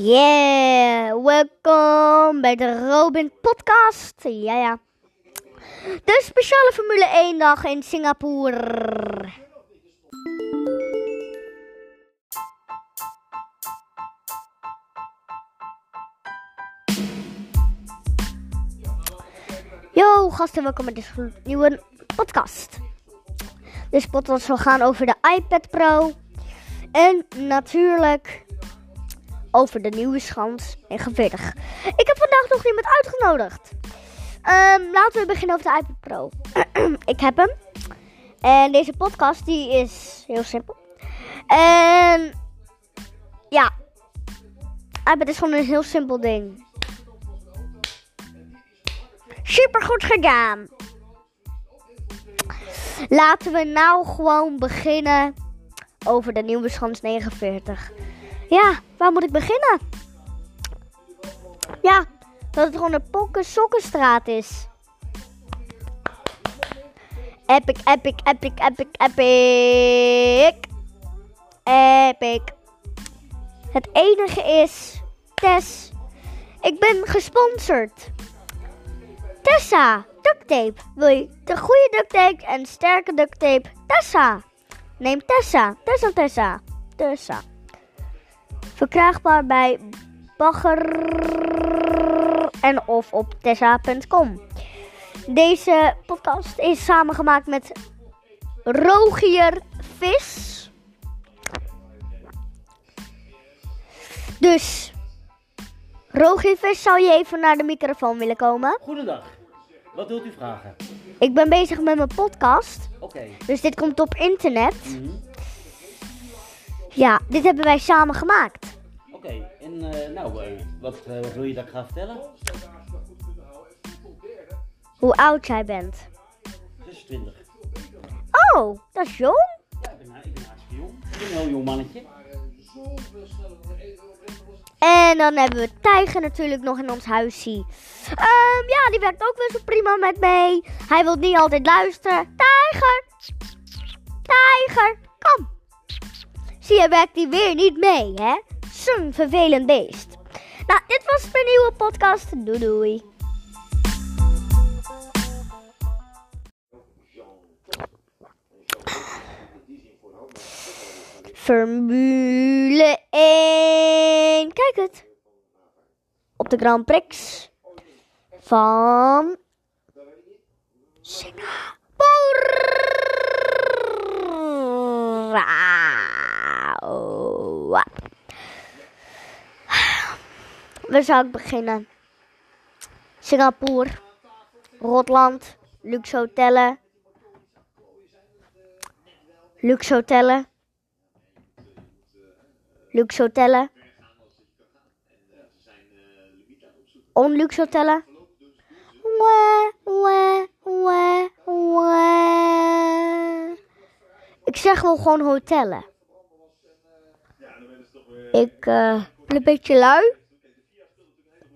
Yeah, welkom bij de Robin Podcast. Ja, ja. De speciale Formule 1 dag in Singapore. Yo, gasten, welkom bij deze nieuwe podcast. Deze podcast zal gaan over de iPad Pro. En natuurlijk over de nieuwe schans 49. Ik heb vandaag nog iemand uitgenodigd. Ehm, laten we beginnen over de iPad Pro. ik heb hem. En deze podcast die is heel simpel. En ja, iPad is gewoon een heel simpel ding. Super goed gedaan. Laten we nou gewoon beginnen over de nieuwe schans 49. Ja, waar moet ik beginnen? Ja, dat het gewoon een pokken sokkenstraat is. Epic, epic, epic, epic, epic. Epic. Het enige is, Tess, ik ben gesponsord. Tessa, duct tape. Wil je de goede duct tape en sterke duct tape? Tessa. Neem Tessa. Tessa, Tessa. Tessa. Verkrijgbaar bij Bagger en of op tessa.com. Deze podcast is samengemaakt met Rogier Vis. Dus, Rogier Vis, zou je even naar de microfoon willen komen? Goedendag. Wat wilt u vragen? Ik ben bezig met mijn podcast. Oké. Dus dit komt op internet. Mhm. Ja, dit hebben wij samen gemaakt. Oké. En eh, nou, eh, wat, wat wil je dat ik ga vertellen? Hoe oud jij bent. 26. Oh, dat is jong. Ja, ik ben, ik ben hartstikke jong. Ik ben een heel jong mannetje. En dan hebben we Tijger natuurlijk nog in ons huisje. Ehm, ja, die werkt ook wel zo prima met mee. Hij wil niet altijd luisteren. Tijger! Tijger, kom! Zie je, werkt hij weer niet mee, hè? Zo'n vervelend beest. Nou, dit was mijn nieuwe podcast. Doei doei. Formule 1. Kijk het. Op de Grand Prix van Singapore. Waar zou ik beginnen? Singapore, Rotland, luxe hotellen. Luxe hotellen. Luxe hotellen. Onluxe hotellen. Wah, wah, wah. Ik zeg wel gewoon hotellen. Ik eh, ben een beetje lui.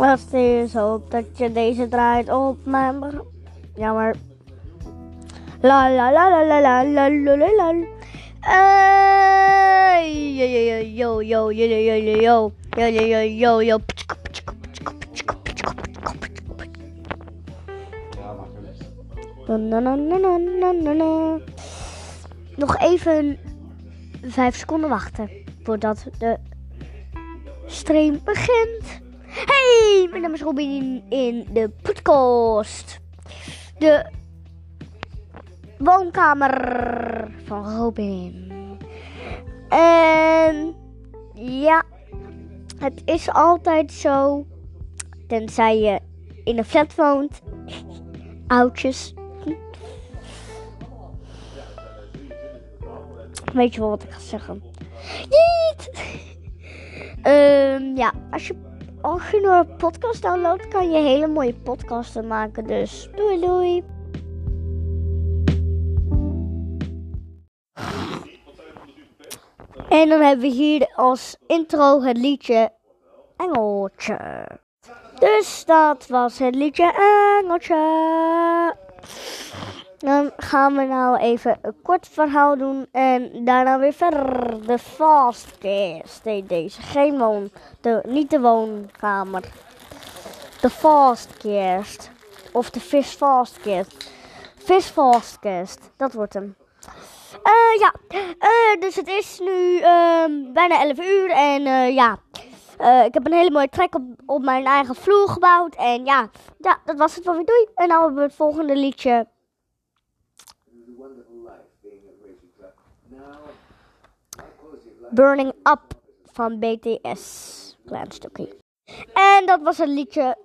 Wat is hoop dat je deze draait op mijn... Jammer. La la la la la la la la la la. Yo yo yo yo yo yo yo yo yo yo yo. Nog even vijf seconden wachten voordat de stream begint. Hey, mijn naam is Robin in de podcast. De woonkamer van Robin. En ja, het is altijd zo. Tenzij je in een flat woont. Oudjes. Weet je wel wat ik ga zeggen? Niet! Ehm, ja, als je, als je een podcast downloadt, kan je hele mooie podcasten maken. Dus doei doei. En dan hebben we hier als intro het liedje Engeltje. Dus dat was het liedje Engeltje. Dan gaan we nou even een kort verhaal doen en daarna weer verder. De fastcast deed deze. Geen woon, de, niet de woonkamer. De fastcast. Of de fish fastcast. Fish fastcast, dat wordt hem. Eh ja, Eh, dus het is nu ehm, bijna 11 uur en eh, ja, ik heb een hele mooie trek op, mijn eigen vloer gebouwd. En ja, ja, dat was het wel weer. Doei. En nou hebben we het volgende liedje. Burning Up van BTS. Klein stukje. En dat was het liedje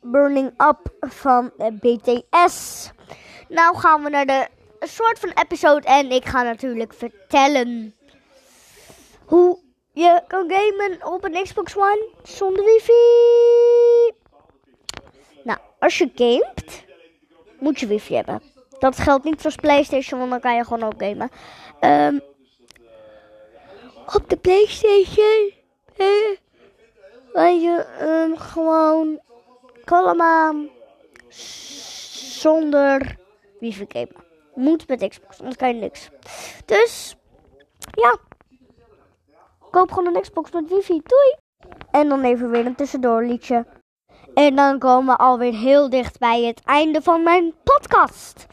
Burning Up van eh, BTS. Nou gaan we naar de soort van episode en ik ga natuurlijk vertellen hoe je kan gamen op een Xbox One zonder wifi. Nou, als je gamet, moet je wifi hebben. Dat geldt niet voor PlayStation, want dan kan je gewoon ook gamen. Ehm, op de PlayStation kan je ehm, gewoon kalm zonder wifi gamen. Moet met Xbox, anders kan je niks. Dus, ja. Koop gewoon een Xbox met wifi. Doei! En dan even weer een tussendoor liedje. En dan komen we alweer heel dicht bij het einde van mijn podcast.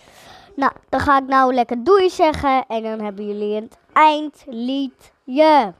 Nou, dan ga ik nou lekker doei zeggen. En dan hebben jullie het eindliedje.